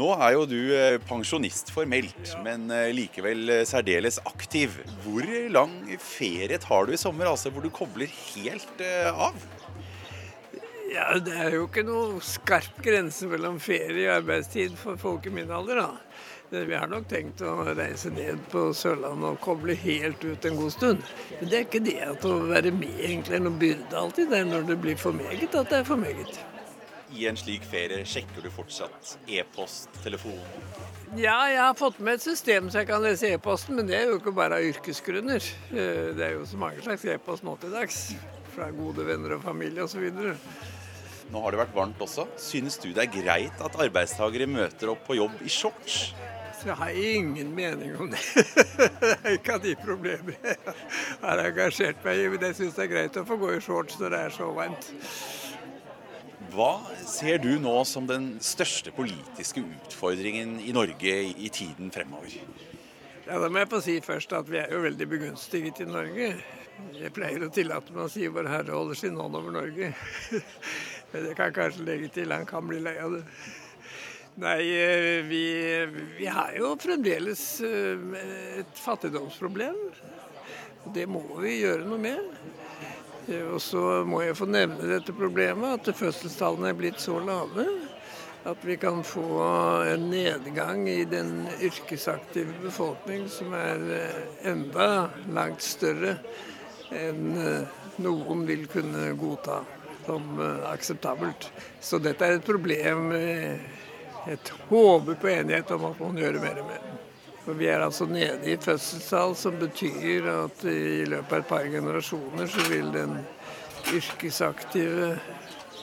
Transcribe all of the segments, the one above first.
Nå er jo du eh, pensjonist formelt, men eh, likevel eh, særdeles aktiv. Hvor lang ferie tar du i sommer, altså hvor du kobler helt av? Ja, Det er jo ikke noe skarp grense mellom ferie og arbeidstid for folk i min alder, da. Vi har nok tenkt å reise ned på Sørlandet og koble helt ut en god stund. Men det er ikke det at å være med egentlig er noen byrde alltid. Det er når det blir for meget at det er for meget. I en slik ferie sjekker du fortsatt e-post, telefon? Ja, jeg har fått med et system så jeg kan lese e-posten, men det er jo ikke bare av yrkesgrunner. Eh, det er jo så mange slags e-post nå til dags. Fra gode venner og familie osv. Nå har det vært varmt også. Synes du det er greit at arbeidstakere møter opp på jobb i shorts? Jeg har ingen mening om det. det er ikke av de problemer jeg har engasjert meg i. Men jeg syns det er greit å få gå i shorts når det er så varmt. Hva ser du nå som den største politiske utfordringen i Norge i tiden fremover? Ja, Da må jeg få si først at vi er jo veldig begunstiget i Norge. Jeg pleier å tillate meg å si vår Herre holder sin hånd over Norge. Men jeg kan kanskje legge til han kan bli lei av det. Nei, eh, vi, vi har jo fremdeles eh, et fattigdomsproblem. Det må vi gjøre noe med. Eh, og så må jeg få nevne dette problemet, at fødselstallene er blitt så lave at vi kan få en nedgang i den yrkesaktive befolkning som er enda langt større enn noen vil kunne godta som akseptabelt. Så dette er et problem et håper på enighet om at man gjør mer med. For Vi er altså nede i fødselstall, som betyr at i løpet av et par generasjoner så vil den yrkesaktive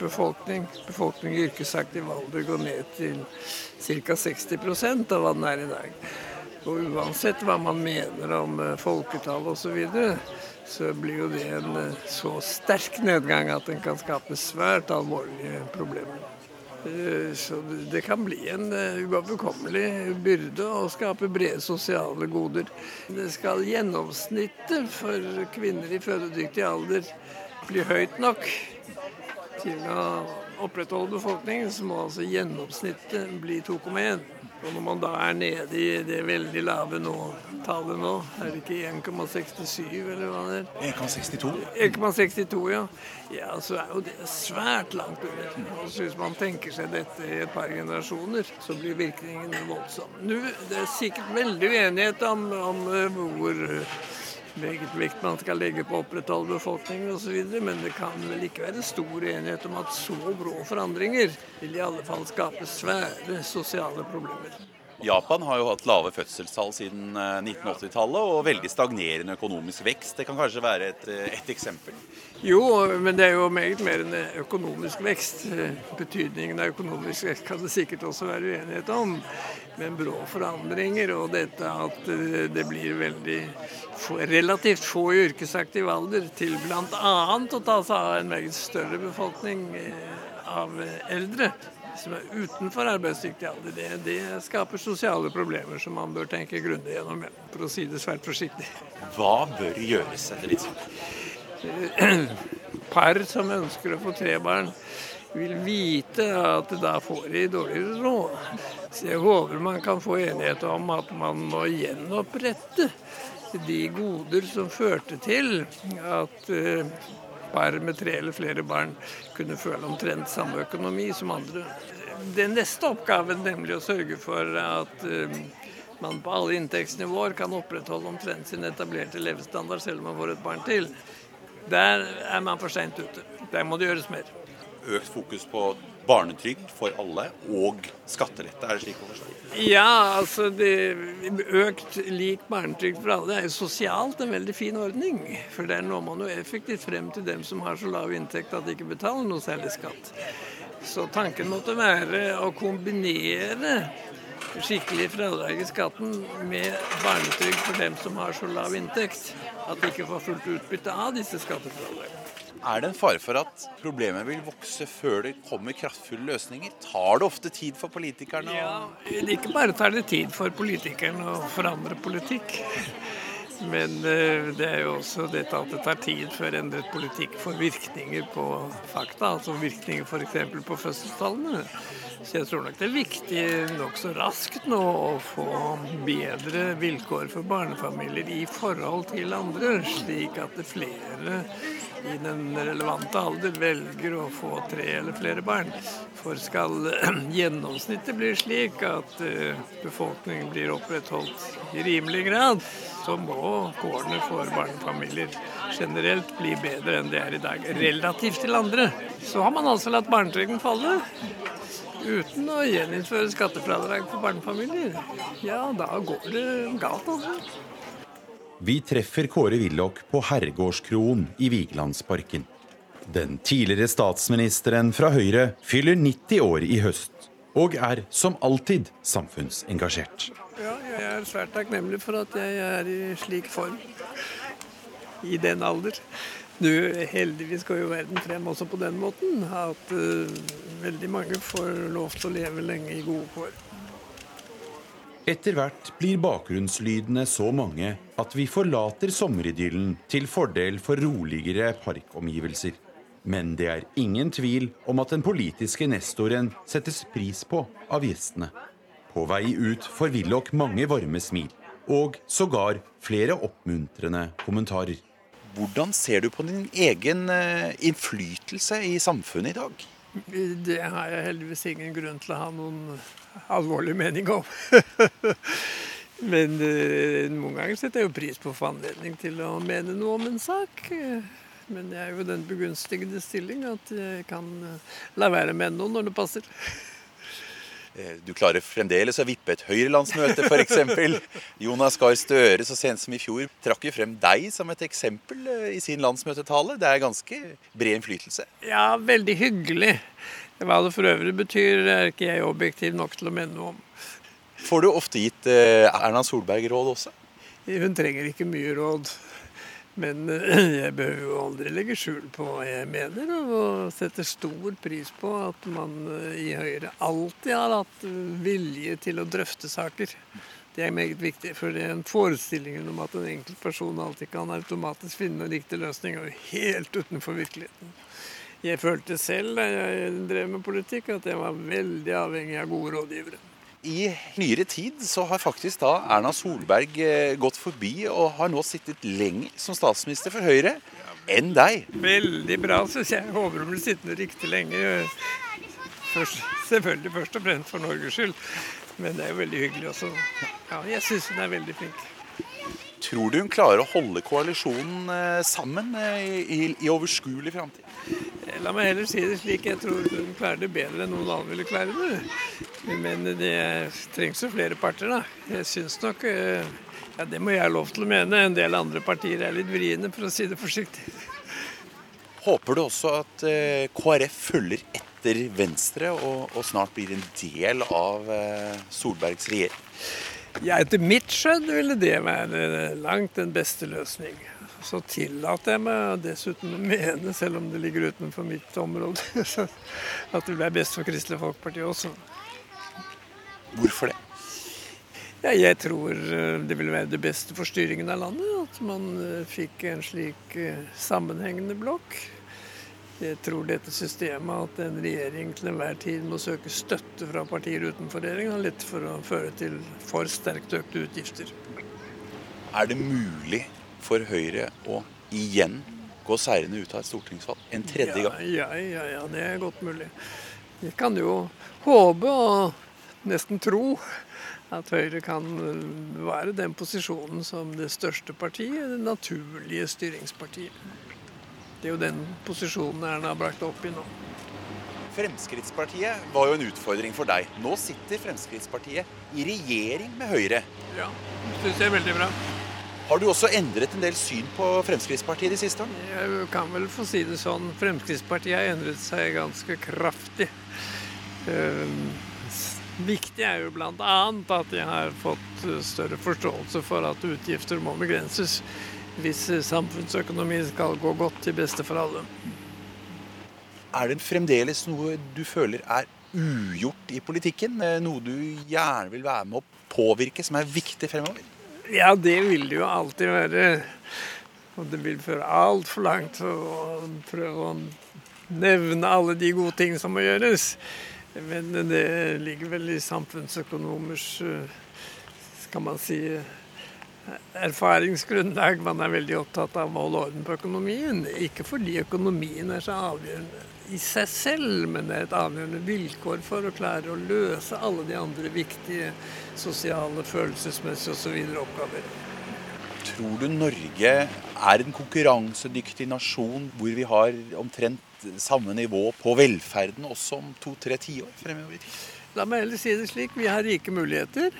befolkning, befolkning i yrkesaktiv alder, gå ned til ca. 60% av hva den er i dag. Og uansett hva man mener om eh, folketall osv., så, videre, så blir jo det en eh, så sterk nedgang at den kan skape svært alvorlige problemer. Eh, så det kan bli en eh, uoverkommelig byrde å skape brede sosiale goder. Det skal gjennomsnittet for kvinner i fødedyktig alder bli høyt nok til å opprettholde befolkningen, så må altså gjennomsnittet bli 2,1. Og når man da er nede i det veldig lave nå, tallet nå, er det ikke 1,67 eller hva det er? 1,62? 1,62, ja. Ja, så er jo det svært langt under. Og hvis man tenker seg dette i et par generasjoner, så blir virkningen voldsom. Nå, det er sikkert veldig uenighet om, om eh, hvor hvilket vekt man skal legge på å opprettholde befolkningen osv. Men det kan vel ikke være stor enighet om at så brå forandringer vil i alle fall skape svære sosiale problemer. Japan har jo hatt lave fødselstall siden 1980-tallet eh, og veldig stagnerende økonomisk vekst. Det kan kanskje være et, eh, et, eksempel? Jo, men det er jo meget mer enn økonomisk vekst. Betydningen av økonomisk vekst kan det sikkert også være uenighet om. Men brå forandringer og dette at eh, det blir veldig relativt få i yrkesaktiv alder til bl.a. å ta seg av en meget større befolkning av eldre som er utenfor arbeidsdyktig alder, det, det, skaper sosiale problemer som man bør tenke grundig gjennom, for å si det svært forsiktig. Hva bør gjøres etter ditt syn? Par som ønsker å få tre barn, vil vite at da får de dårligere råd. Så jeg håper man kan få enighet om at man må gjenopprette de goder som førte til at uh, par med tre eller flere barn kunne føle omtrent samme økonomi som andre. Den neste oppgaven, nemlig å sørge for at eh, man på alle inntektsnivåer kan opprettholde omtrent sin etablerte levestandard selv om man får et barn til, der er man for seint ute. Der må det gjøres mer. Økt fokus på barnetrygd for alle og skattelette, er det slik å forstå? Ja, altså det, Økt lik barnetrygd for alle er jo sosialt en veldig fin ordning. For der når man jo effektivt frem til dem som har så lav inntekt at de ikke betaler noe særlig skatt. Så tanken måtte være å kombinere skikkelig fradrag i skatten med barnetrygd for dem som har så lav inntekt at de ikke får fullt utbytte av disse skattefradragene. Er det en fare for at problemet vil vokse før det kommer kraftfulle løsninger? Tar det ofte tid for politikerne? Ja, Ikke bare tar det tid for politikerne å forandre politikk. Men eh, det er jo også dette at det tar tid før endret politikk får virkninger på fakta. Altså virkninger f.eks. på fødselstallene. Så jeg tror nok det er viktig nokså raskt nå å få bedre vilkår for barnefamilier i forhold til andre, slik at flere i den relevante alder velger å få tre eller flere barn. For skal gjennomsnittet bli slik at eh, befolkningen blir opprettholdt i rimelig grad, så må kårene for barnefamilier generelt bli bedre enn det er i dag, relativt til andre. Så har man altså latt barnetrygden falle. Uten å gjeninnføre skattefradrag for barnefamilier. Ja, da går det galt, altså. Vi treffer Kåre Willoch på Herregårdskroen i Vigelandsparken. Den tidligere statsministeren fra Høyre fyller 90 år i høst, og er som alltid samfunnsengasjert. Ja, jeg er svært takknemlig for at jeg er i slik form i den alder. Du, heldigvis går jo verden frem også på den måten at uh, veldig mange får lov til å leve lenge i gode kår. Etter hvert blir bakgrunnslydene så mange at vi forlater sommeridyllen til fordel for roligere parkomgivelser. Men det er ingen tvil om at den politiske nestoren settes pris på av gjestene. På vei ut får Willoch mange varme smil, og sågar flere oppmuntrende kommentarer. Hvordan ser du på din egen eh, innflytelse i samfunnet i dag? Det har jeg heldigvis ingen grunn til å ha noen alvorlig mening om. Men eh, noen ganger setter jeg jo pris på å få anledning til å mene noe om en sak. Men jeg er jo den begunstigede stilling at jeg kan eh, la være å mene noe når det passer. Eh, du klarer fremdeles å vippe et Høyre-landsmøte, f.eks. Jonas Gahr Støre så sent som i fjor trakk jo frem deg som et eksempel i sin landsmøtetale. Det er ganske bred innflytelse. Ja, veldig hyggelig. Hva det for øvrig betyr, er ikke jeg objektiv nok til å mene noe om. Får du ofte gitt eh, Erna Solberg råd også? Hun trenger ikke mye råd. Men eh, jeg behøver jo aldri legge skjul på hva jeg mener, og setter stor pris på at man eh, i Høyre alltid har hatt vilje til å drøfte saker. Det er meget viktig, for det er en forestillingen om at en enkeltperson alltid kan automatisk finne noen riktig løsning, jo helt utenfor virkeligheten. Jeg følte selv da jeg drev med politikk, at jeg var veldig avhengig av gode rådgivere. I nyere tid så har faktisk da Erna Solberg eh, gått forbi og har nå sittet lenger som statsminister for Høyre enn deg. Veldig bra, syns jeg. Håper hun blir sittende riktig lenge. Først, selvfølgelig først og fremst for Norges skyld, men det er jo veldig hyggelig også. Ja, jeg syns hun er veldig flink. Tror du hun klarer å holde koalisjonen eh, sammen i, i, i overskuelig framtid? La meg heller si det slik, jeg tror hun klarer det bedre enn noen andre ville klare det. Men det trengs jo flere parter, da. Jeg syns nok eh, Ja, det må jeg ha lov til å mene. En del andre partier er litt vriene, for å si det forsiktig. Håper du også at eh, KrF følger etter Venstre og, og snart blir en del av eh, Solbergs regjering? Ja, Etter mitt skjønn ville det være langt den beste løsning. Så tillater jeg meg dessuten å mene, selv om det ligger utenfor mitt område, at det ble best for Kristelig Folkeparti også. Hvorfor det? Ja, jeg tror eh, det ville være det beste for styringen av landet. At man eh, fikk en slik eh, sammenhengende blokk. Jeg tror dette systemet, at en regjering til enhver tid må søke støtte fra partier utenfor regjeringen, har lett for å føre til for sterkt økte utgifter. Er det mulig for Høyre å igjen gå seirende ut av et stortingsvalg en tredje gang? Ja, ja, ja, det er godt mulig. Vi kan jo håpe og nesten tro at Høyre kan være den posisjonen som det største partiet, det naturlige styringspartiet. Det er jo den posisjonen Erna har brakt opp i nå. Fremskrittspartiet var jo en utfordring for deg. Nå sitter Fremskrittspartiet i regjering med Høyre. Ja, det syns jeg er veldig bra. Har du også endret en del syn på Fremskrittspartiet de siste årene? Jeg kan vel få si det sånn. Fremskrittspartiet har endret seg ganske kraftig. Uh, viktig er jo bl.a. at de har fått større forståelse for at utgifter må begrenses hvis samfunnsøkonomi skal gå godt til beste for alle. Er det fremdeles noe du føler er ugjort i politikken? Noe du gjerne vil være med å påvirke, som er viktig fremover? Ja, det vil det jo alltid være. Og det vil føre altfor langt å prøve å nevne alle de gode ting som må gjøres. Men det ligger vel i samfunnsøkonomers skal man si erfaringsgrunnlag. Man er veldig opptatt av å holde orden på økonomien. Ikke fordi økonomien er så avgjørende i seg selv, men det er et avgjørende vilkår for å klare å løse alle de andre viktige sosiale, følelsesmessige osv. oppgaver. Tror du Norge er en konkurransedyktig nasjon hvor vi har omtrent samme nivå på velferden også om to-tre tiår fremover? La meg heller si det slik. Vi har rike muligheter.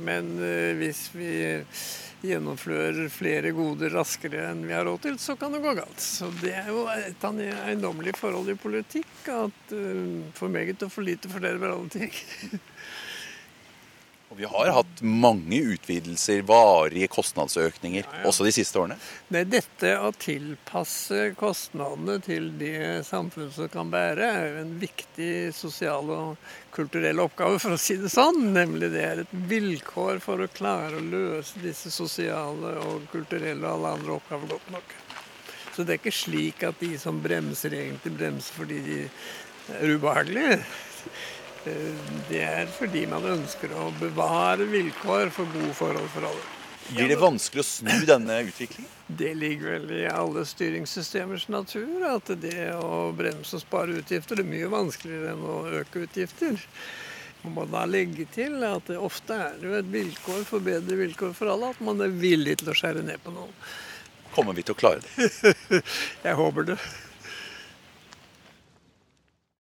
Men eh, hvis vi gjennomfører flere goder raskere enn vi har råd til, så kan det gå galt. Så Det er jo et eiendommelig forhold i politikk at uh, for meget og for lite fordeler alle ting. Og vi har hatt mange utvidelser, varige kostnadsøkninger, ja, ja. også de siste årene. Nei, Dette å tilpasse kostnadene til det samfunnet som kan bære, er jo en viktig sosial og kulturell oppgave, for å si det sånn. Nemlig det er et vilkår for å klare å løse disse sosiale og kulturelle og alle andre oppgaver godt nok. Så det er ikke slik at de som bremser, egentlig bremser fordi de er ubehagelige. Eh, det er fordi man ønsker å bevare vilkår for gode forhold for alle. Blir det vanskelig å snu denne utviklingen? Det ligger vel i alle styringssystemers natur at det å bremse og spare utgifter er mye vanskeligere enn å øke utgifter. Man må da legge til at det ofte er det jo et vilkår for bedre vilkår for alle at man er villig til å skjære ned på noen. Kommer vi til å klare det? Jeg håper det.